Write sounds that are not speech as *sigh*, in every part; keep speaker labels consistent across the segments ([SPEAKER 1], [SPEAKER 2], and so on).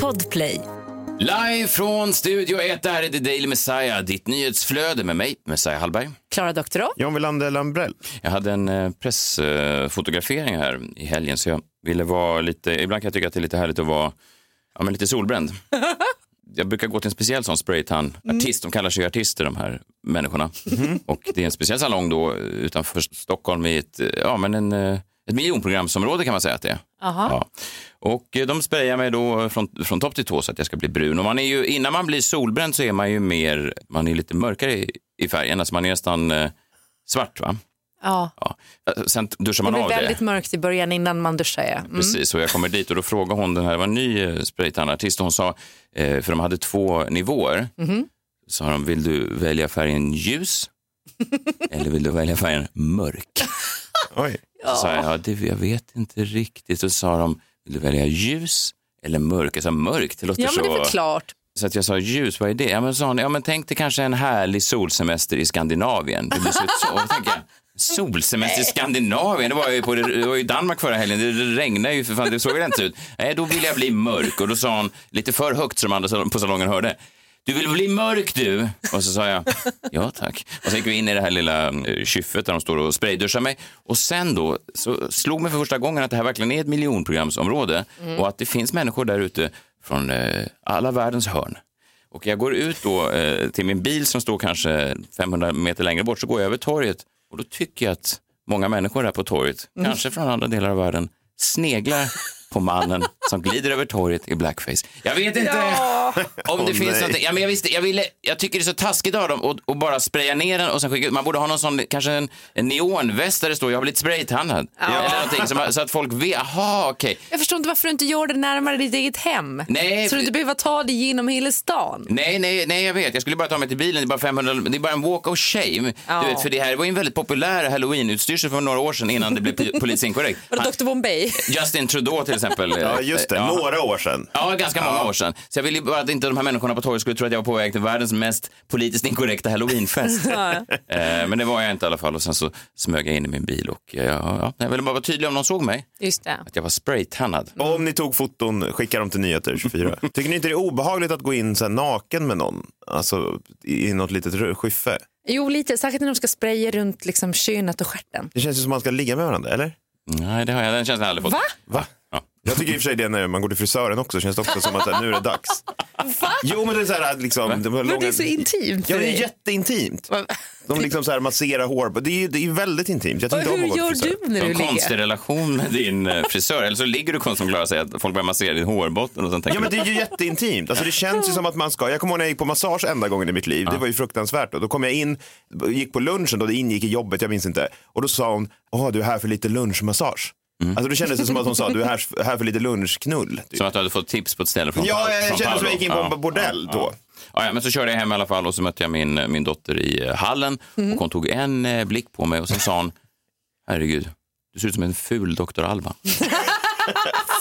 [SPEAKER 1] Podplay.
[SPEAKER 2] Live från Studio 1, det här är The Daily Messiah, ditt nyhetsflöde med mig, Messiah Hallberg.
[SPEAKER 1] Klara Doktorow.
[SPEAKER 3] John Wilander Lambrell.
[SPEAKER 2] Jag hade en eh, pressfotografering här i helgen så jag ville vara lite, ibland kan jag tycka att det är lite härligt att vara ja, men lite solbränd. *laughs* Jag brukar gå till en speciell sån spraytan artist, de kallar sig ju artister de här människorna. *laughs* Och det är en speciell salong då utanför Stockholm i ett, eh, ja, men en, eh, ett miljonprogramsområde kan man säga att det är.
[SPEAKER 1] Aha.
[SPEAKER 2] Ja. Och eh, de sprayar mig då från, från topp till tå så att jag ska bli brun. Och man är ju, innan man blir solbränd så är man ju mer, man är lite mörkare i, i färgen, alltså man är nästan eh, svart va?
[SPEAKER 1] Ja.
[SPEAKER 2] Ja. Sen duschar
[SPEAKER 1] Det
[SPEAKER 2] man
[SPEAKER 1] blir
[SPEAKER 2] av
[SPEAKER 1] väldigt
[SPEAKER 2] det.
[SPEAKER 1] mörkt i början innan man duschar. Ja. Mm.
[SPEAKER 2] Precis, och jag kommer dit och då frågar hon, den här var en ny eh, spraytannartist, och hon sa, eh, för de hade två nivåer,
[SPEAKER 1] Mhm.
[SPEAKER 2] sa de, vill du välja färgen ljus *laughs* eller vill du välja färgen mörk?
[SPEAKER 3] Oj.
[SPEAKER 2] Så sa jag, ja, det, jag vet inte riktigt. Så sa de, vill du välja ljus eller mörk? Jag sa mörk, det låter
[SPEAKER 1] Ja, men det är
[SPEAKER 2] så...
[SPEAKER 1] väl klart.
[SPEAKER 2] Så att jag sa ljus, vad är det? Ja men, sa hon, ja, men tänk dig kanske en härlig solsemester i Skandinavien. Det blir så, så tänker jag, solsemester i Skandinavien, det var ju, på, det var ju Danmark förra helgen, det, regnade ju för fan, det såg ju inte ut. Nej, då vill jag bli mörk och då sa hon lite för högt så de andra på salongen hörde. Du vill bli mörk du? Och så sa jag, *laughs* ja tack. Och så gick vi in i det här lilla eh, kyffet där de står och sprayduschar mig. Och sen då så slog mig för första gången att det här verkligen är ett miljonprogramsområde och att det finns människor där ute från eh, alla världens hörn. Och jag går ut då eh, till min bil som står kanske 500 meter längre bort, så går jag över torget och då tycker jag att många människor här på torget, kanske från andra delar av världen, sneglar på mannen som glider över torget i blackface. Jag vet inte om det
[SPEAKER 3] Åh,
[SPEAKER 2] finns
[SPEAKER 3] nej.
[SPEAKER 2] någonting. Ja, men jag, visste, jag, ville, jag tycker det är så taskigt av dem att bara spraya ner den och sen skicka ut. Man borde ha någon sån, kanske en, en neonväst där det står jag har blivit spraytannad. Eller någonting, så, man, så att folk vet, jaha okej.
[SPEAKER 1] Jag förstår inte varför du inte gör det närmare ditt eget hem.
[SPEAKER 2] Nej,
[SPEAKER 1] så du inte behöver ta dig genom hela stan.
[SPEAKER 2] Nej, nej, nej, jag vet. Jag skulle bara ta mig till bilen. Det är bara 500, det är bara en walk of shame.
[SPEAKER 1] Ja.
[SPEAKER 2] Du vet, för det här var ju en väldigt populär halloween-utstyrsel för några år sedan innan det blev po- politiskt inkorrekt.
[SPEAKER 1] Var det Dr Bombay?
[SPEAKER 2] Justin Trudeau till exempel. *laughs*
[SPEAKER 3] Ja, just det.
[SPEAKER 2] Ja.
[SPEAKER 3] Några år sedan.
[SPEAKER 2] Ja, ganska många år sedan. Så jag ville ju bara att inte de här människorna på torget skulle tro att jag var på väg till världens mest politiskt inkorrekta halloweenfest. *laughs*
[SPEAKER 1] Ja. *laughs*
[SPEAKER 2] Eh, Men det var jag inte i alla fall och sen så smög jag in i min bil och eh, ja, ja, jag ville bara vara tydlig om någon såg mig.
[SPEAKER 1] Just det.
[SPEAKER 2] Att jag var spraytannad.
[SPEAKER 3] Om ni tog foton, skicka dem till Nyheter 24. Tycker ni inte det är obehagligt att gå in så här naken med någon? Alltså i något litet skyffe?
[SPEAKER 1] Jo, lite. Särskilt när de ska spraya runt liksom, könet och stjärten.
[SPEAKER 3] Det känns ju som man ska ligga med varandra, eller?
[SPEAKER 2] Nej, det har jag, den känslan har jag aldrig fått.
[SPEAKER 1] Va?
[SPEAKER 3] Va?
[SPEAKER 2] Ja.
[SPEAKER 3] Jag tycker i och för sig det när man går till frisören också, känns det också som att här, nu är det dags.
[SPEAKER 1] Va?
[SPEAKER 3] Jo men det är så här liksom. De har
[SPEAKER 1] Men
[SPEAKER 3] långa...
[SPEAKER 1] det är så intimt
[SPEAKER 3] Ja det är jätteintimt.
[SPEAKER 1] Va?
[SPEAKER 3] De liksom så här masserar hår. Det är ju det är väldigt intimt. Jag tycker om
[SPEAKER 1] Hur gör du när du
[SPEAKER 2] en konstig
[SPEAKER 1] ligger?
[SPEAKER 2] relation med din eh, frisör. Eller så ligger du konstigt som Klara säger, att folk börjar massera din hårbotten och sen tänker
[SPEAKER 3] Ja men det är ju jätteintimt. Alltså, det känns ju som att man ska. Jag kommer ihåg när jag gick på massage enda gången i mitt liv. Det var ju fruktansvärt. Då, då kom jag in, gick på lunchen då det ingick i jobbet, jag minns inte. Och då sa hon, åh du är här för lite lunchmassage. Alltså då kändes det som att hon sa, du är här, här för lite lunchknull. Typ.
[SPEAKER 2] Som att du hade fått tips på ett ställe från
[SPEAKER 3] Ja, jag kände som jag gick in på en
[SPEAKER 2] Ja.
[SPEAKER 3] bordell då.
[SPEAKER 2] Ja, ja, men så körde jag hem i alla fall och så mötte jag min, min dotter i eh, hallen och hon tog en eh, blick på mig och sen sa hon, herregud, du ser ut som en ful Dr. Alban. *laughs*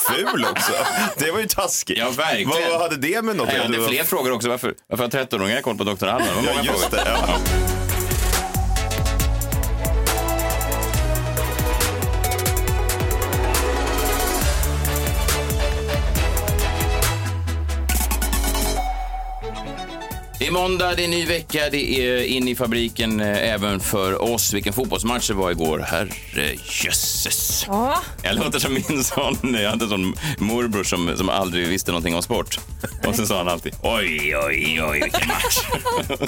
[SPEAKER 3] Ful också. Det var ju taskigt.
[SPEAKER 2] Ja, verkligen.
[SPEAKER 3] Vad, hade det med något
[SPEAKER 2] Jag
[SPEAKER 3] att
[SPEAKER 2] hade
[SPEAKER 3] göra?
[SPEAKER 2] fler frågor också. Varför, varför har 13-åringar koll på Dr. Alban?
[SPEAKER 3] Ja, just
[SPEAKER 2] frågor.
[SPEAKER 3] det. Ja.
[SPEAKER 2] Är måndag, det är ny vecka, det är in i fabriken eh, även för oss. Vilken fotbollsmatch det var igår. Herre jösses.
[SPEAKER 1] Ja,
[SPEAKER 2] Jag låter som min sån, jag hade en sån morbror som, som aldrig visste någonting om sport. Och så sa han alltid oj, oj, oj, vilken match. *laughs*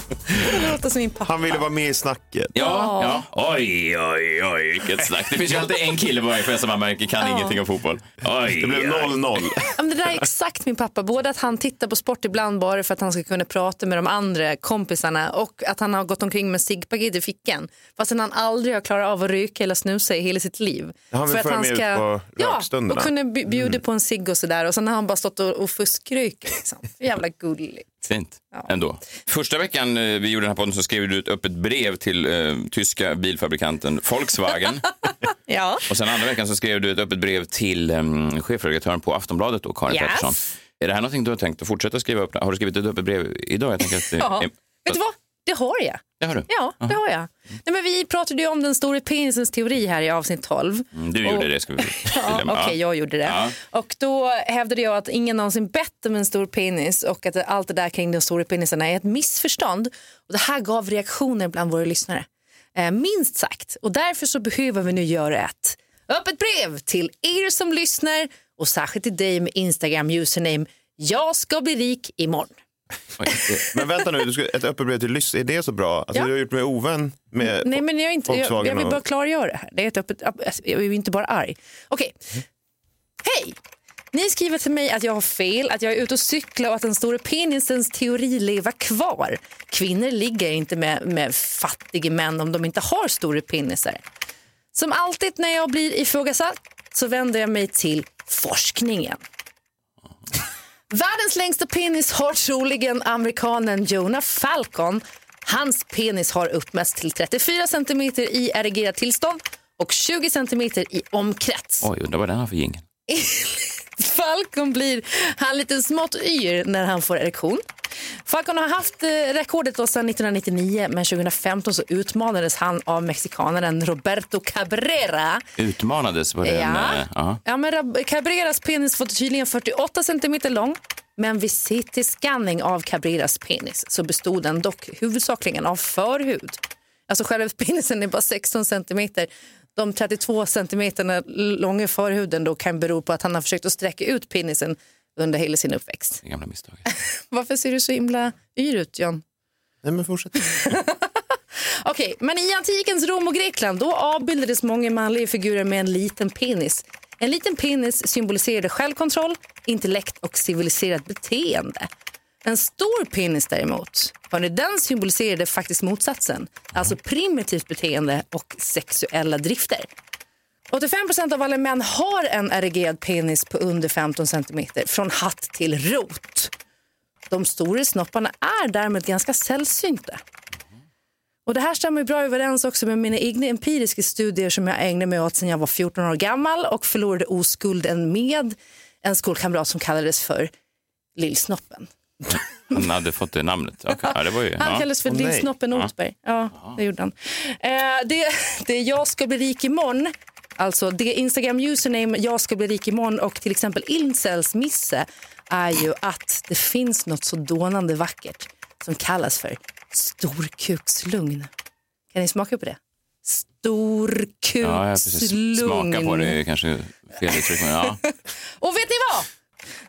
[SPEAKER 1] det låter som min pappa.
[SPEAKER 3] Han ville vara med i snacket.
[SPEAKER 2] Ja, ja. Oj, oj, oj, vilket snack. Det finns ju alltid en kille på varje fest som man märker kan ingenting om fotboll. Oj,
[SPEAKER 3] Det blev
[SPEAKER 2] oj.
[SPEAKER 3] 0-0.
[SPEAKER 1] Ja, men det där är exakt min pappa. Både att han tittar på sport ibland bara för att han ska kunna prata med de andra kompisarna och att han har gått omkring med ciggpaket i fickan fastän han aldrig har klarat av att röka eller snusa i hela sitt liv.
[SPEAKER 3] Han vill
[SPEAKER 1] för
[SPEAKER 3] följa med ut på
[SPEAKER 1] ja, och kunna bj- bjuda på en cigg och sådär och sen har han bara stått och, och fuskrökt. Liksom. Jävla gulligt.
[SPEAKER 2] Fint, ändå. Första veckan eh, vi gjorde den här podden så skrev du ett öppet brev till eh, tyska bilfabrikanten Volkswagen. *laughs*
[SPEAKER 1] Ja.
[SPEAKER 2] Och sen andra veckan så skrev du ett öppet brev till um, chefredaktören på Aftonbladet, då, Karin
[SPEAKER 1] Yes.
[SPEAKER 2] Pettersson. Är det här någonting du har tänkt att fortsätta skriva upp? Har du skrivit ett öppet brev idag? Jag tänker att det
[SPEAKER 1] Ja.
[SPEAKER 2] är...
[SPEAKER 1] Vet du vad? Det har jag.
[SPEAKER 2] Det har du.
[SPEAKER 1] Ja, det har jag. Nej, men vi pratade ju om den stora penisens teori här i avsnitt 12.
[SPEAKER 2] Mm, Du gjorde
[SPEAKER 1] Och-
[SPEAKER 2] det, ska vi *laughs*
[SPEAKER 1] Ja, Okej, jag gjorde det.
[SPEAKER 2] Ja.
[SPEAKER 1] Och då hävdade jag att ingen någonsin bett om en stor penis och att allt det där kring de stora penisarna är ett missförstånd. Och det här gav reaktioner bland våra lyssnare. Eh, minst sagt. Och därför så behöver vi nu göra ett öppet brev till er som lyssnar och särskilt till dig med Instagram username jag ska bli rik imorgon.
[SPEAKER 2] Oj,
[SPEAKER 3] Men vänta nu, du ska, ett öppet brev till Lyss, är det så bra? Alltså,
[SPEAKER 1] Ja.
[SPEAKER 3] Du har gjort mig ovän med
[SPEAKER 1] Nej, men jag, är inte, jag, jag vill bara klargöra det här. Det är ett öppet, alltså, jag är inte bara arg. Okej. Hej! Ni skriver till mig att jag har fel, att jag är ute och cyklar och att den stora penisens teori lever kvar. Kvinnor ligger inte med, med fattiga män om de inte har stora penisar. Som alltid när jag blir ifrågasatt så vänder jag mig till forskningen. Världens längsta penis har troligen amerikanen Jonah Falcon. Hans penis har uppmätts till 34 centimeter i erigerat tillstånd och 20 centimeter i omkrets.
[SPEAKER 2] Oj, undrar vad den har för jingel. *laughs*
[SPEAKER 1] Falcon blir han lite smått yr när han får erektion. Falcon har haft eh, rekordet då sedan 1999 men 2015 så utmanades han av mexikanaren Roberto Cabrera.
[SPEAKER 2] Utmanades var det en...
[SPEAKER 1] Ja.
[SPEAKER 2] eh, ja.
[SPEAKER 1] Ja, men Cabreras penis var tydligen 48 centimeter lång. Men vid CT-scanning av Cabreras penis så bestod den dock huvudsakligen av förhud. Alltså själva penisen är bara 16 centimeter. De 32 centimeterna långa förhuden då kan bero på att han har försökt att sträcka ut penisen under hela sin uppväxt.
[SPEAKER 2] Det gamla misstaget. *laughs*
[SPEAKER 1] Varför ser du så himla yr ut, John?
[SPEAKER 3] Nej, men fortsätt. *laughs*
[SPEAKER 1] Okej, men i antikens Rom och Grekland då avbildades många manliga figurer med en liten penis. En liten penis symboliserade självkontroll, intellekt och civiliserat beteende. En stor penis däremot, hörni, den symboliserade faktiskt motsatsen. Alltså primitivt beteende och sexuella drifter. 85 procent av alla män har en erigerad penis på under 15 centimeter från hatt till rot. De stora snopparna är därmed ganska sällsynta. Och det här stämmer ju bra överens också med mina egna empiriska studier som jag ägnade mig åt sedan jag var 14 år gammal och förlorade oskulden med en skolkamrat som kallades för Lillsnoppen. *laughs*
[SPEAKER 2] Han hade fått det namnet. Okay. Ja, det var ju,
[SPEAKER 1] Han
[SPEAKER 2] ja.
[SPEAKER 1] kallades för. Lillsnoppen Otberg. Ja, det gjorde han. Eh, det, det Jag ska bli rik imorgon, alltså det Instagram username Jag ska bli rik imorgon och till exempel Incels misse är ju att det finns något så dånande vackert som kallas för storkukslugn. Kan ni smaka på det?
[SPEAKER 2] Ja, ja, precis.
[SPEAKER 1] Storkukslugn.
[SPEAKER 2] Smaka på det är kanske fel uttryck. Men ja. *laughs*
[SPEAKER 1] Och vet ni vad?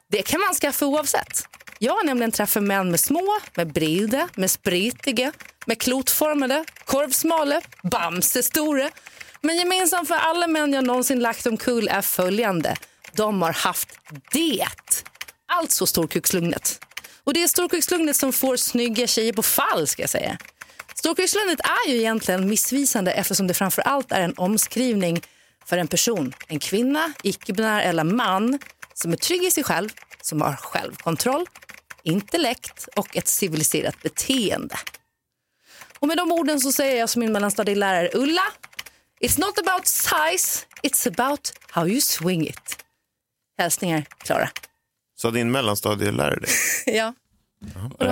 [SPEAKER 1] Det kan man skaffa oavsett. Jag har nämligen träffat män med små, med breda, med spritiga, med klotformade, korvsmala, bamsestora. Men gemensamt för alla män jag någonsin lagt omkull är följande. De har haft det. Alltså storkukslugnet. Och det är storkukslugnet som får snygga tjejer på fall ska jag säga. Storkukslugnet är ju egentligen missvisande eftersom det framför allt är en omskrivning för en person, en kvinna, icke-binär eller man som är trygg i sig själv, som har självkontroll, intellekt och ett civiliserat beteende. Och med de orden så säger jag som min mellanstadielärare Ulla, It's not about size, it's about how you swing it. Hälsningar Klara.
[SPEAKER 3] Sa din mellanstadielärare det? *laughs*
[SPEAKER 1] ja. Inte...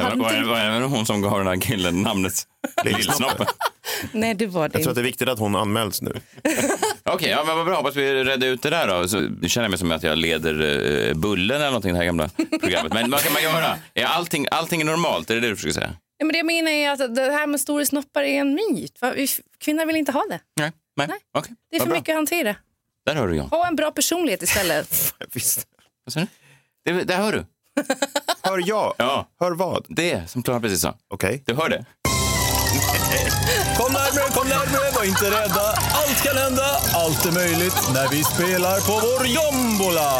[SPEAKER 2] var det hon som gav den här killen namnet Lillsnoppen? *laughs*
[SPEAKER 1] Nej, det var det
[SPEAKER 3] Jag tror att det är viktigt att hon anmäls nu. *laughs*
[SPEAKER 2] Okej, ja, men vad bra. Hoppas vi redde ut det där då. Så känner jag mig som att jag leder eh, Bullen eller någonting, det här gamla programmet. Men vad kan man göra? Är allting, allting är normalt? Är det det du försöker säga?
[SPEAKER 1] Ja, men det jag menar är att det här med stora snoppar är en myt. Kvinnor vill inte ha det.
[SPEAKER 2] Nej. Nej.
[SPEAKER 1] Nej.
[SPEAKER 2] Okej,
[SPEAKER 1] Det är för
[SPEAKER 2] bra.
[SPEAKER 1] mycket att hantera.
[SPEAKER 2] Där hör du John.
[SPEAKER 1] Ha en bra personlighet istället. *laughs*
[SPEAKER 3] Visst.
[SPEAKER 2] Vad sa du? Det, det hör du. *laughs*
[SPEAKER 3] Hör jag?
[SPEAKER 2] Ja.
[SPEAKER 3] Hör vad?
[SPEAKER 2] Det som Klara precis sa.
[SPEAKER 3] Okej.
[SPEAKER 2] Du hör det? *laughs*
[SPEAKER 4] Kom närmare, kom närmare, var inte rädda. Allt kan hända, allt är möjligt när vi spelar på vår jombola.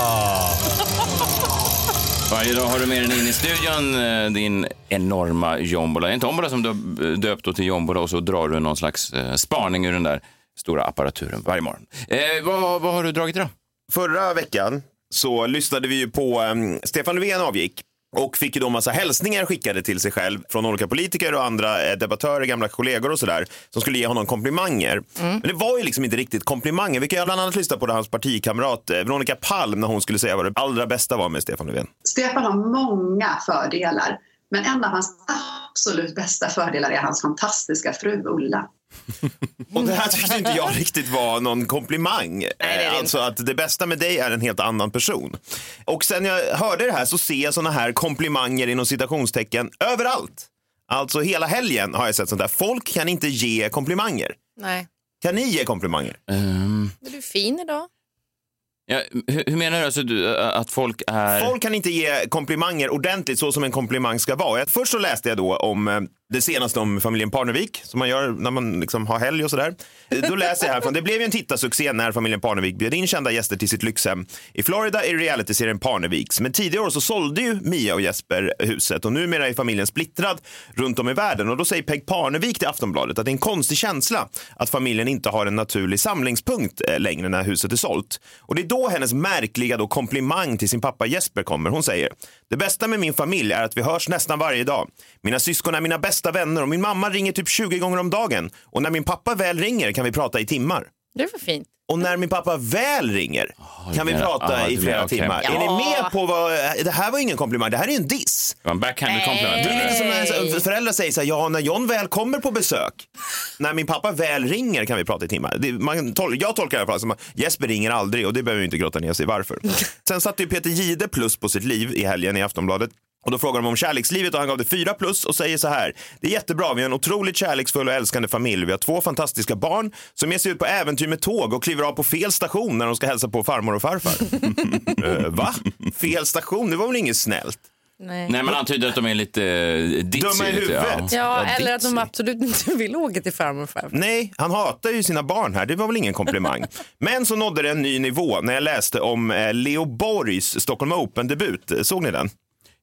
[SPEAKER 2] Varje dag har du med den in i studion, eh, din enorma jombola. Det är en tombola som du har döpt till jombola och så drar du någon slags eh, spaning ur den där stora apparaturen varje morgon. Eh, vad, vad har du dragit idag?
[SPEAKER 3] Förra veckan så lyssnade vi ju på um, Stefan Löfven avgick och fick ju då massa hälsningar skickade till sig själv från olika politiker och andra eh, debattörer, gamla kollegor och sådär som skulle ge honom komplimanger. Men det var ju liksom inte riktigt komplimanger. Vi kan ju bland annat lyssna på det hans partikamrat eh, Veronica Palm när hon skulle säga vad det allra bästa var med Stefan Löfven.
[SPEAKER 5] Stefan har många fördelar. Men en av hans absolut bästa fördelar är hans fantastiska fru Ulla. *laughs*
[SPEAKER 3] Och det här tyckte inte jag riktigt var någon komplimang.
[SPEAKER 1] det är det
[SPEAKER 3] Eh, alltså att det bästa med dig är en helt annan person. Och sen jag hörde det här så ser jag såna här komplimanger inom citationstecken överallt. Alltså hela helgen har jag sett sånt där. Folk kan inte ge komplimanger.
[SPEAKER 1] Nej.
[SPEAKER 3] Kan ni ge komplimanger?
[SPEAKER 2] Ehm,
[SPEAKER 1] Är du fin idag?
[SPEAKER 2] Ja, hur, hur menar du? Alltså, du? Att folk är...
[SPEAKER 3] Folk kan inte ge komplimanger ordentligt så som en komplimang ska vara. Först så läste jag då om eh, det senaste om familjen Parnevik som man gör när man liksom har helg och sådär. Då läser jag härifrån. Det blev ju en tittarsuccé när familjen Parnevik bjöd in kända gäster till sitt lyxhem i Florida i realityserien Parneviks. Men tidigare år så sålde ju Mia och Jesper huset och numera är familjen splittrad runt om i världen. Och då säger Peg Parnevik till Aftonbladet att det är en konstig känsla att familjen inte har en naturlig samlingspunkt eh, längre när huset är sålt. Och det är då hennes märkliga då komplimang till sin pappa Jesper kommer. Hon säger det bästa med min familj är att vi hörs nästan varje dag. Mina syskon är mina bästa vänner och min mamma ringer typ 20 gånger om dagen. Och när min pappa väl ringer kan vi prata i timmar.
[SPEAKER 1] Det var fint.
[SPEAKER 3] Och när min pappa väl ringer kan vi prata
[SPEAKER 2] ah,
[SPEAKER 3] i flera
[SPEAKER 2] menar- okej.
[SPEAKER 3] timmar. Är
[SPEAKER 1] Ja.
[SPEAKER 3] ni med på vad, det här var ingen komplimang, det här är en diss.
[SPEAKER 2] Det var en backhanded compliment.
[SPEAKER 3] Det är lite som när föräldrar säger så här, ja när John väl kommer på besök, när min pappa väl ringer kan vi prata i timmar. Det, man, tol, jag tolkar det i alla fall som att Jesper ringer aldrig och det behöver vi inte grotta ner sig varför. *laughs* Sen satte ju Peter Gide plus på sitt liv i helgen i Aftonbladet. Och då frågar de om kärlekslivet och han gav det fyra plus och säger så här. Det är jättebra, vi har en otroligt kärleksfull och älskande familj. Vi har två fantastiska barn som ger sig ut på äventyr med tåg och kliver av på fel station när de ska hälsa på farmor och farfar. *laughs* Eh, va? Fel station? Det var väl inget snällt?
[SPEAKER 1] Nej.
[SPEAKER 2] Nej, man antyder att de är lite eh, ditzy.
[SPEAKER 3] Dumma i huvudet.
[SPEAKER 1] Ja.
[SPEAKER 3] Ja,
[SPEAKER 1] eller att de absolut inte vill åka till farmor och farfar.
[SPEAKER 3] Nej, han hatar ju sina barn här. Det var väl ingen komplimang. *laughs* Men så nådde det en ny nivå när jag läste om eh, Leo Borgs Stockholm Open-debut. Såg ni den?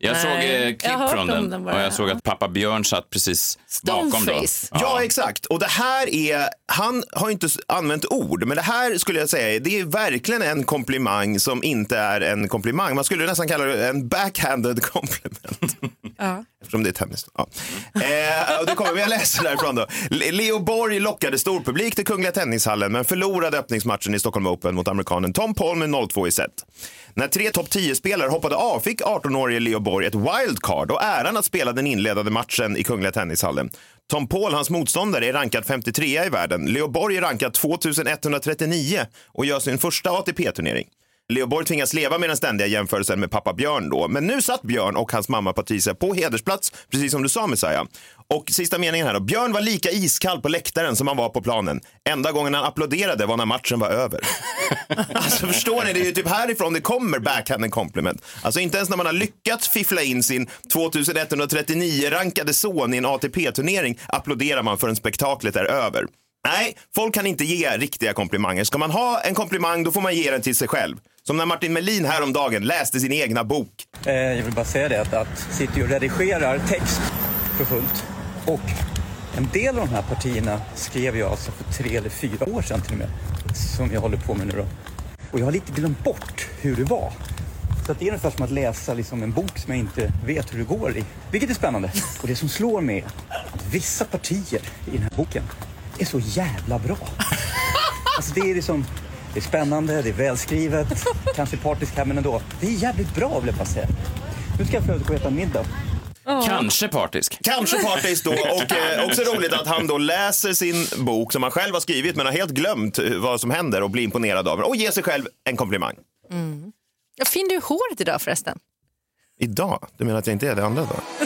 [SPEAKER 2] Jag
[SPEAKER 1] Nej,
[SPEAKER 2] såg eh,
[SPEAKER 1] jag
[SPEAKER 2] klipp
[SPEAKER 1] hört
[SPEAKER 2] från den,
[SPEAKER 1] den bara.
[SPEAKER 2] och jag såg att pappa Björn satt precis bakom då.
[SPEAKER 1] Stoneface.
[SPEAKER 3] Ja. exakt. Och det här är, han har inte använt ord, men det här skulle jag säga, det är verkligen en komplimang som inte är en komplimang. Man skulle nästan kalla det en backhanded *laughs* compliment.
[SPEAKER 1] Ja.
[SPEAKER 3] Eftersom det är tennis. Ja. Eh, och det kommer, jag läser därifrån då. Le- Leo Borg lockade storpublik till Kungliga Tennishallen men förlorade öppningsmatchen i Stockholm Open mot amerikanen Tom Paul med 0-2 i set. När tre topp 10-spelare hoppade av fick 18-årige Leo Borg ett wildcard och äran att spela den inledande matchen i Kungliga Tennishallen. Tom Paul, hans motståndare, är rankad 53 i världen. Leo Borg är rankad 2139 och gör sin första ATP-turnering. Leo Borg tvingas leva med den ständiga jämförelsen med pappa Björn då. Men nu satt Björn och hans mamma Patricia på hedersplats, precis som du sa Messiah. Och sista meningen här då. Björn var lika iskall på läktaren som han var på planen. Enda gången han applåderade var när matchen var över. *laughs* alltså förstår ni, det är ju typ härifrån det kommer backhand compliment. Alltså inte ens när man har lyckats fiffla in sin 2139 rankade son i en ATP-turnering applåderar man förrän spektaklet är över. Nej, folk kan inte ge riktiga komplimanger. Ska man ha en komplimang då får man ge den till sig själv. Som när Martin Melin häromdagen läste sin egna bok.
[SPEAKER 6] Eh, Jag vill bara säga det att, att sitter ju och redigerar text för fullt. Och en del av de här partierna skrev jag alltså för tre eller fyra år sedan till och med. Som jag håller på med nu då. Och jag har lite glömt bort hur det var. Så att det är ungefär som att läsa liksom en bok som jag inte vet hur det går i. Vilket är spännande. Och det som slår mig är att vissa partier i den här boken är så jävla bra. Alltså det är liksom, det är spännande, det är välskrivet, kanske partisk här men ändå. Det är jävligt bra vill jag bara säga. Nu ska jag för övrigt gå och äta middag.
[SPEAKER 2] Kanske partisk.
[SPEAKER 3] Kanske partisk då och eh, också roligt att han då läser sin bok som han själv har skrivit men har helt glömt eh, vad som händer och blir imponerad av den och ger sig själv en komplimang.
[SPEAKER 1] Vad fin du håret idag förresten.
[SPEAKER 3] Idag? Du menar att jag inte är det andra då?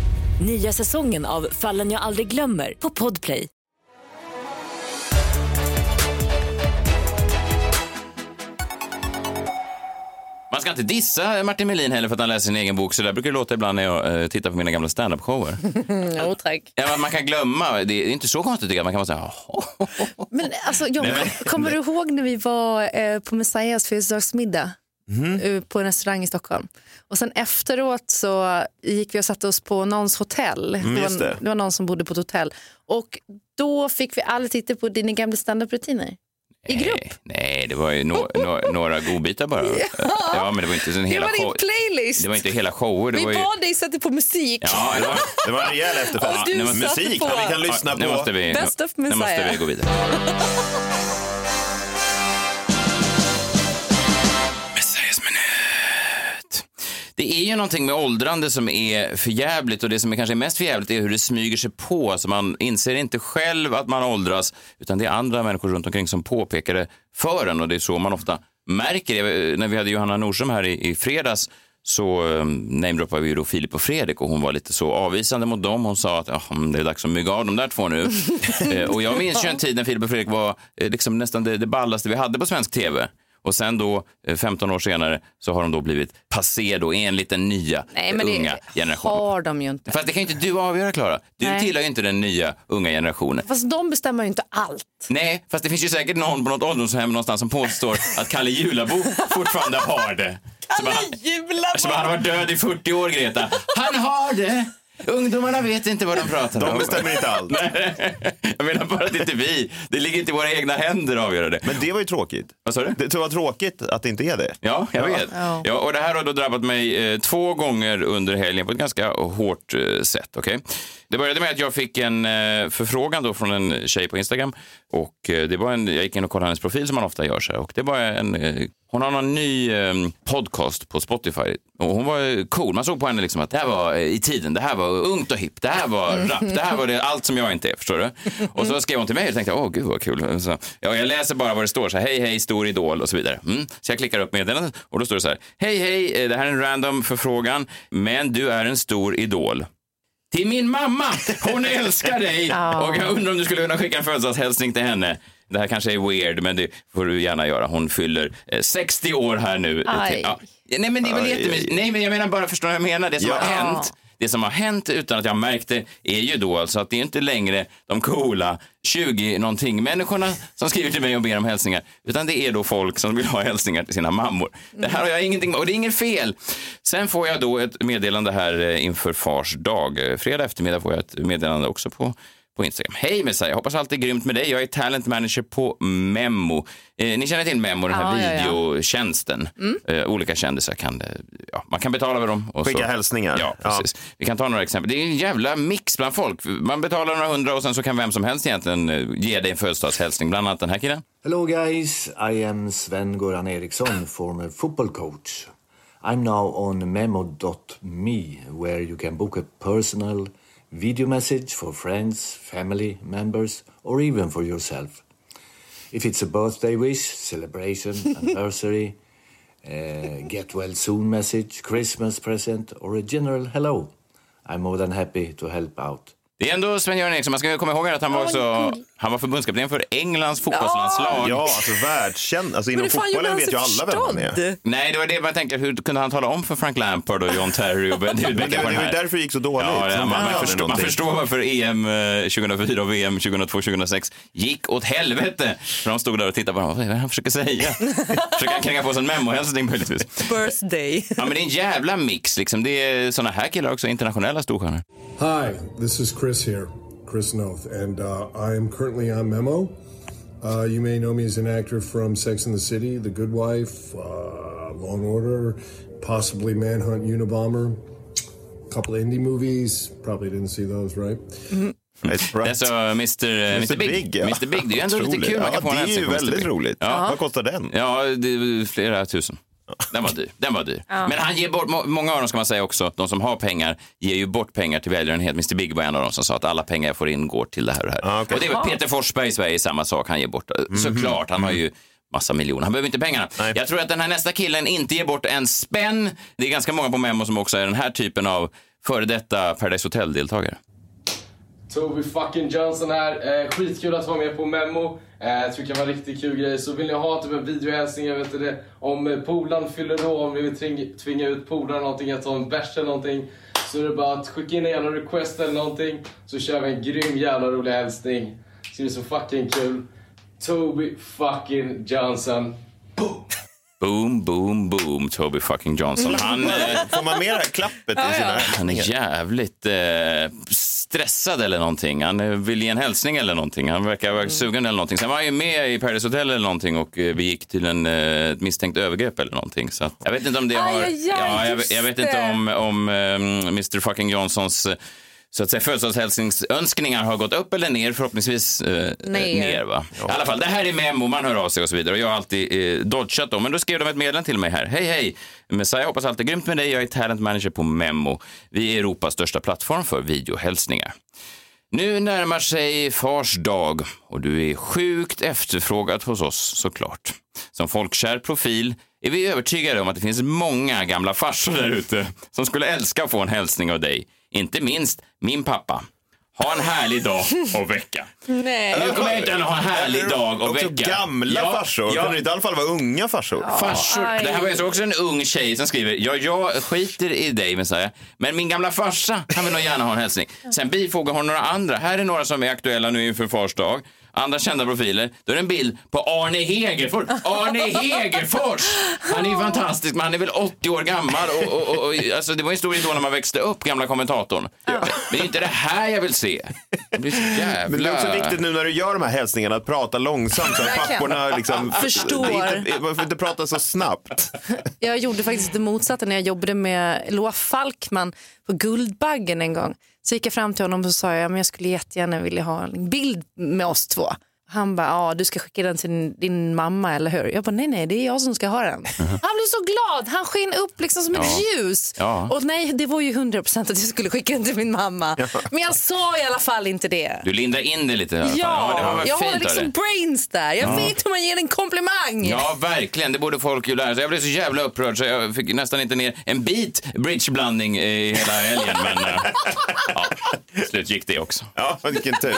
[SPEAKER 7] Nya säsongen av Fallen jag aldrig glömmer på Podplay.
[SPEAKER 2] Man ska inte dissa Martin Melin heller för att han läser sin egen bok. Så där brukar det låta ibland när jag eh, tittar på mina gamla standup-shower. *laughs*
[SPEAKER 1] Jo, tack.
[SPEAKER 2] ja, man kan glömma, det är inte så konstigt tycker jag. Man kan bara säga.
[SPEAKER 1] Men alltså, John,
[SPEAKER 2] Nej, men-
[SPEAKER 1] kommer du ihåg när vi var eh, på Messiahs födelsedagsmiddag? Eh, på en restaurang i Stockholm. Och sen efteråt så gick vi och satte oss på någons hotell.
[SPEAKER 3] Mm,
[SPEAKER 1] det, var,
[SPEAKER 3] det.
[SPEAKER 1] det var någon som bodde på ett hotell. Och då fick vi alla titta på dina gamla standup-rutiner. I grupp.
[SPEAKER 2] Nej, nej, det var ju no, no, några godbitar bara. *laughs* Ja, men det var inte en
[SPEAKER 1] Det
[SPEAKER 2] hela show.
[SPEAKER 1] playlist.
[SPEAKER 2] Det var inte hela shower.
[SPEAKER 1] Vi
[SPEAKER 2] var ju...
[SPEAKER 1] bad dig sätta på musik.
[SPEAKER 2] Ja, det var...
[SPEAKER 3] Det var en rejäl *laughs* efterfest.
[SPEAKER 2] Nu
[SPEAKER 1] satte
[SPEAKER 3] Musik,
[SPEAKER 1] på
[SPEAKER 3] ja, vi kan lyssna
[SPEAKER 2] Ja, nu
[SPEAKER 3] på.
[SPEAKER 2] måste vi,
[SPEAKER 1] of
[SPEAKER 2] nu måste vi gå vidare. *laughs* Det är ju någonting med åldrande som är förjävligt och det som är kanske mest förjävligt är hur det smyger sig på. Alltså man inser inte själv att man åldras utan det är andra människor runt omkring som påpekar det för en och det är så man ofta märker det. När vi hade Johanna Nordström här i, i fredags så um, namedroppade vi då Filip och Fredrik och hon var lite så avvisande mot dem. Hon sa att "Ja, det är dags att mygga av de där två nu. *laughs* eh, och jag minns ju en tid när Filip och Fredrik var eh, liksom nästan det, det ballaste vi hade på svensk tv. Och sen då, eh, 15 år senare, så har de då blivit passé då enligt den nya
[SPEAKER 1] Nej, men
[SPEAKER 2] unga
[SPEAKER 1] det
[SPEAKER 2] generationen.
[SPEAKER 1] har de ju inte.
[SPEAKER 2] Fast det kan ju inte du avgöra, Klara. Du
[SPEAKER 1] Nej.
[SPEAKER 2] tillhör ju inte den nya unga generationen.
[SPEAKER 1] Fast de bestämmer ju inte allt.
[SPEAKER 2] Nej, fast det finns ju säkert någon på något ålderdomshem någonstans som påstår att Kalle Julabo fortfarande har det. Som han, som han har varit död i 40 år, Greta. Han har det! Ungdomarna vet inte vad de pratar om.
[SPEAKER 3] De bestämmer inte allt. *laughs*
[SPEAKER 2] Jag menar bara att det inte är vi. Det ligger inte i våra egna händer att avgöra det.
[SPEAKER 3] Men det var ju tråkigt.
[SPEAKER 2] Vad sa du?
[SPEAKER 3] Det var tråkigt att det inte är det.
[SPEAKER 2] Ja, jag vet.
[SPEAKER 1] Ja.
[SPEAKER 2] Ja, och det här har då drabbat mig eh, två gånger under helgen på ett ganska hårt eh, sätt. Okay? Det började med att jag fick en eh, förfrågan då från en tjej på Instagram. Och eh, det var en, jag gick in och kollade hennes profil som man ofta gör. Så här, och det var en, eh, hon har någon ny eh, podcast på Spotify. Och hon var eh, cool. Man såg på henne liksom att det här var eh, i tiden. Det här var ungt och hippt. Det här var rap. Det här var det, allt som jag inte är. Förstår du? Och så skrev hon till mig och tänkte, åh gud vad kul. Så, ja, jag läser bara vad det står. Så här, hej hej, stor idol och så vidare. Mm. Så jag klickar upp meddelandet och då står det så här. Hej hej, eh, det här är en random förfrågan. Men du är en stor idol. Till min mamma! Hon älskar dig! Och jag undrar om du skulle kunna skicka en födelsedagshälsning till henne. Det här kanske är weird, men det får du gärna göra. Hon fyller eh, 60 år här nu.
[SPEAKER 1] Aj.
[SPEAKER 2] Ja. Nej, men det är väl jättemysigt. Nej, men jag menar bara, förstår du vad jag menar? Det som
[SPEAKER 3] Ja.
[SPEAKER 2] har hänt, det som har hänt utan att jag märkt det är ju då alltså att det är inte längre de coola 20-någonting människorna som skriver till mig och ber om hälsningar, utan det är då folk som vill ha hälsningar till sina mammor. Det här har jag ingenting med, och det är inget fel. Sen får jag då ett meddelande här eh, inför fars dag. Eh, Fredag eftermiddag får jag ett meddelande också på på Instagram. Hej Messiah, jag hoppas allt är grymt med dig. Jag är talent manager på Memo. Eh, ni känner till Memo, den här
[SPEAKER 1] Ja, ja, ja.
[SPEAKER 2] videotjänsten. Eh, olika kändisar kan, eh, ja, man kan betala med dem. Och
[SPEAKER 3] Skicka
[SPEAKER 2] så.
[SPEAKER 3] hälsningar.
[SPEAKER 2] Ja, precis. Vi kan ta några exempel. Det är en jävla mix bland folk. Man betalar några hundra och sen så kan vem som helst egentligen eh, ge dig en födelsedagshälsning. Bland annat den här killen.
[SPEAKER 8] Hello, guys. I am Sven Goran Eriksson, former football coach. I'm now on memo.me, where you can book a personal video message for friends, family members, or even for yourself. If it's a birthday wish, celebration, *laughs* anniversary, uh, get well soon message, Christmas present, or a general hello, I'm more than happy to help out.
[SPEAKER 2] Det är ändå Sven-Göran Eriksson. Man ska komma ihåg att han var, också, han var förbundskapten för Englands fotbollslandslag.
[SPEAKER 3] Ja, alltså världskänd. Alltså inom fotbollen vet ju alla vem han är.
[SPEAKER 2] Nej, det var det man tänker. Hur kunde han tala om för Frank Lampard och John Terry och *laughs* David
[SPEAKER 3] det,
[SPEAKER 2] Beckham?
[SPEAKER 3] det var ju därför det gick så dåligt.
[SPEAKER 2] Ja, ja, man,
[SPEAKER 3] man
[SPEAKER 2] förstår, man förstår varför EM eh, 2004 och VM 2002 2006 gick åt helvete. För de stod där och tittade på honom. Vad är det han försöker säga? *laughs* försöker han kränga på sig en memohälsning möjligtvis?
[SPEAKER 1] Birthday.
[SPEAKER 2] Ja, men det är en jävla mix. Liksom. Det är såna här killar också, internationella storstjärnor.
[SPEAKER 9] Hi, this is Chris here, Chris Noth, and uh, I am currently on Memo. Uh, you may know me as an actor from Sex and the City, The Good Wife, uh, Law and Order, possibly Manhunt Unabomber, a couple of indie movies. Probably didn't see those, right?
[SPEAKER 3] It's right.
[SPEAKER 2] Alltså, Mr. eh, Mr. Big.
[SPEAKER 3] ja.
[SPEAKER 2] Mr. Big, det är ju ändå lite
[SPEAKER 3] Otroligt.
[SPEAKER 2] kul. Man
[SPEAKER 3] Ja,
[SPEAKER 2] kan få en
[SPEAKER 3] det är
[SPEAKER 2] hälsning
[SPEAKER 3] ju
[SPEAKER 2] från Mr.
[SPEAKER 3] väldigt
[SPEAKER 2] Big.
[SPEAKER 3] roligt.
[SPEAKER 2] Ja.
[SPEAKER 3] Vad kostar den?
[SPEAKER 2] Ja, det är flera tusen. Den var dyr. Den var dyr. Men han ger bort, må- många av dem ska man säga också, de som har pengar ger ju bort pengar till välgörenhet. Mr Big var en av dem som sa att alla pengar jag får in går till det här och det här.
[SPEAKER 3] Ah, okej.
[SPEAKER 2] Och det är väl Peter Forsberg i Sverige, samma sak, han ger bort. Såklart, han har ju massa miljoner. Han behöver inte pengarna.
[SPEAKER 3] Nej.
[SPEAKER 2] Jag tror att den här nästa killen inte ger bort en spänn. Det är ganska många på Memo som också är den här typen av före detta Paradise Hotel-deltagare.
[SPEAKER 10] Toby fucking Johnson här. Eh, skitkul att vara med på Memo. Eh, jag tycker det var en riktigt kul grej. Så vill ni ha typ en videohälsning, jag vet inte, om eh, polaren fyller år, om vi vill tvinga, ut polaren någonting, att ta en bärs eller någonting. Så är det bara att skicka in en jävla request eller någonting. Så kör vi en grym jävla rolig hälsning. Så det är så fucking kul. Toby fucking Johnson.
[SPEAKER 2] Boom, boom, boom, Toby fucking Johnson. Han, eh,
[SPEAKER 3] Får man med det här klappet i sina
[SPEAKER 2] han är jävligt eh, stressad eller någonting. Han eh, vill ge en hälsning eller någonting. Han verkar vara sugen eller någonting. Sen var han ju med i Paradise Hotel eller någonting och eh, vi gick till en eh, ett misstänkt övergrepp eller någonting. Så jag vet inte om det har...
[SPEAKER 1] aj, aj,
[SPEAKER 2] ja, jag, jag vet inte om, om eh, Mr fucking Johnsons så att säga födelsedagshälsningsönskningar har gått upp eller ner, förhoppningsvis eh,
[SPEAKER 1] Ner.
[SPEAKER 2] ner. va? I alla fall, det här är Memo, man hör av sig och så vidare. Och jag har alltid eh, dodgat dem, men då skrev de ett meddelande till mig här. Hej, hej! Messiah, hoppas allt är grymt med dig. Jag är talent manager på Memo. Vi är Europas största plattform för videohälsningar. Nu närmar sig Fars dag och du är sjukt efterfrågad hos oss såklart. Som folkkär profil är vi övertygade om att det finns många gamla farsor där ute som skulle älska att få en hälsning av dig. Inte minst min pappa. Ha en härlig dag och vecka.
[SPEAKER 1] Nej.
[SPEAKER 2] Nu kommer jag inte att ha en härlig dag och
[SPEAKER 3] Också
[SPEAKER 2] vecka.
[SPEAKER 3] gamla
[SPEAKER 2] Ja,
[SPEAKER 3] farsor.
[SPEAKER 2] ja.
[SPEAKER 3] Kan det inte i alla fall vara unga farsor?
[SPEAKER 2] Farsor.
[SPEAKER 1] Aj.
[SPEAKER 2] Det här var också en ung tjej som skriver, ja, jag skiter i dig Messiah, men min gamla farsa, han vill nog gärna ha en hälsning. Sen bifogar hon några andra. Här är några som är aktuella nu inför fars dag. Andra kända profiler. Då är det en bild på Arne Hegerfors. Arne *laughs* Hegerfors! Han är ju fantastisk, men han är väl 80 år gammal. Och, och, och, och, alltså, det var en stor idol när man växte upp, gamla kommentatorn. Men det är inte det här jag vill se. Det blir så jävla...
[SPEAKER 3] Men det är också viktigt nu när du gör de här hälsningarna att prata långsamt så att papporna liksom...
[SPEAKER 1] Förstår.
[SPEAKER 3] Inte, man får inte prata så snabbt.
[SPEAKER 1] Jag gjorde faktiskt det motsatta när jag jobbade med Loa Falkman på Guldbaggen en gång. Så gick jag fram till honom och sa jag, men jag skulle jättegärna vilja ha en bild med oss två. Han bara, ja du ska skicka den till din, din mamma eller hur? Jag bara, nej nej det är jag som ska ha den. *laughs* Han blev så glad, han sken upp liksom som ett
[SPEAKER 2] Ja.
[SPEAKER 1] ljus.
[SPEAKER 2] Ja.
[SPEAKER 1] Och nej det var ju 100% att jag skulle skicka den till min mamma. Men jag sa i alla fall inte det.
[SPEAKER 2] Du lindar in det lite i alla fall.
[SPEAKER 1] Ja,
[SPEAKER 2] det var
[SPEAKER 1] jag
[SPEAKER 2] fint
[SPEAKER 1] har liksom brains där. Jag vet hur man ger en komplimang.
[SPEAKER 2] Ja, verkligen. Det borde folk ju lära sig. Jag blev så jävla upprörd så jag fick nästan inte ner en bit bridgeblandning i hela helgen. Men eh, ja, slut gick det också.
[SPEAKER 3] Ja, vilken tur.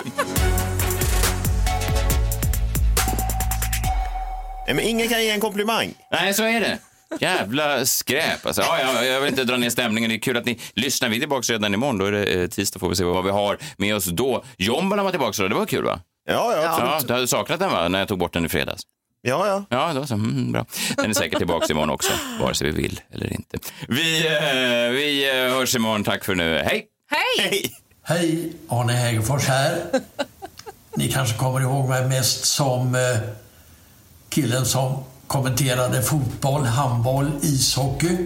[SPEAKER 3] Nej, men ingen kan ge en komplimang.
[SPEAKER 2] Nej, så är det. Jävla skräp. Alltså, ja, jag, jag vill inte dra ner stämningen. Det är kul att ni lyssnar. Vi är tillbaka redan imorgon. Då är det eh, tisdag. Får vi se vad vi har med oss då. Jombola var tillbaka. då. Det var kul, va?
[SPEAKER 3] Ja, ja,
[SPEAKER 2] Ja, du hade saknat den, va? När jag tog bort den i fredags.
[SPEAKER 3] Ja, ja.
[SPEAKER 2] Ja, då så. Mm, bra. Den är säkert tillbaka imorgon också, vare sig vi vill eller inte. Vi, eh, vi eh, hörs imorgon. Tack för nu. Hej!
[SPEAKER 1] Hej!
[SPEAKER 11] Hej, Arne Hägerfors här. Ni kanske kommer ihåg mig mest som eh, killen som kommenterade fotboll, handboll, ishockey.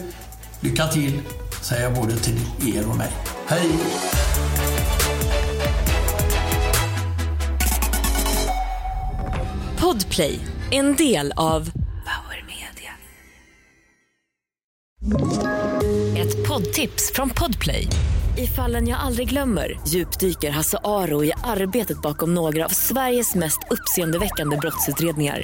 [SPEAKER 11] Lycka till, säger jag både till er och mig. Hej!
[SPEAKER 7] Podplay, en del av Power Media. Ett poddtips från Podplay. I fallen jag aldrig glömmer djupdyker Hasse Aro i arbetet bakom några av Sveriges mest uppseendeväckande brottsutredningar.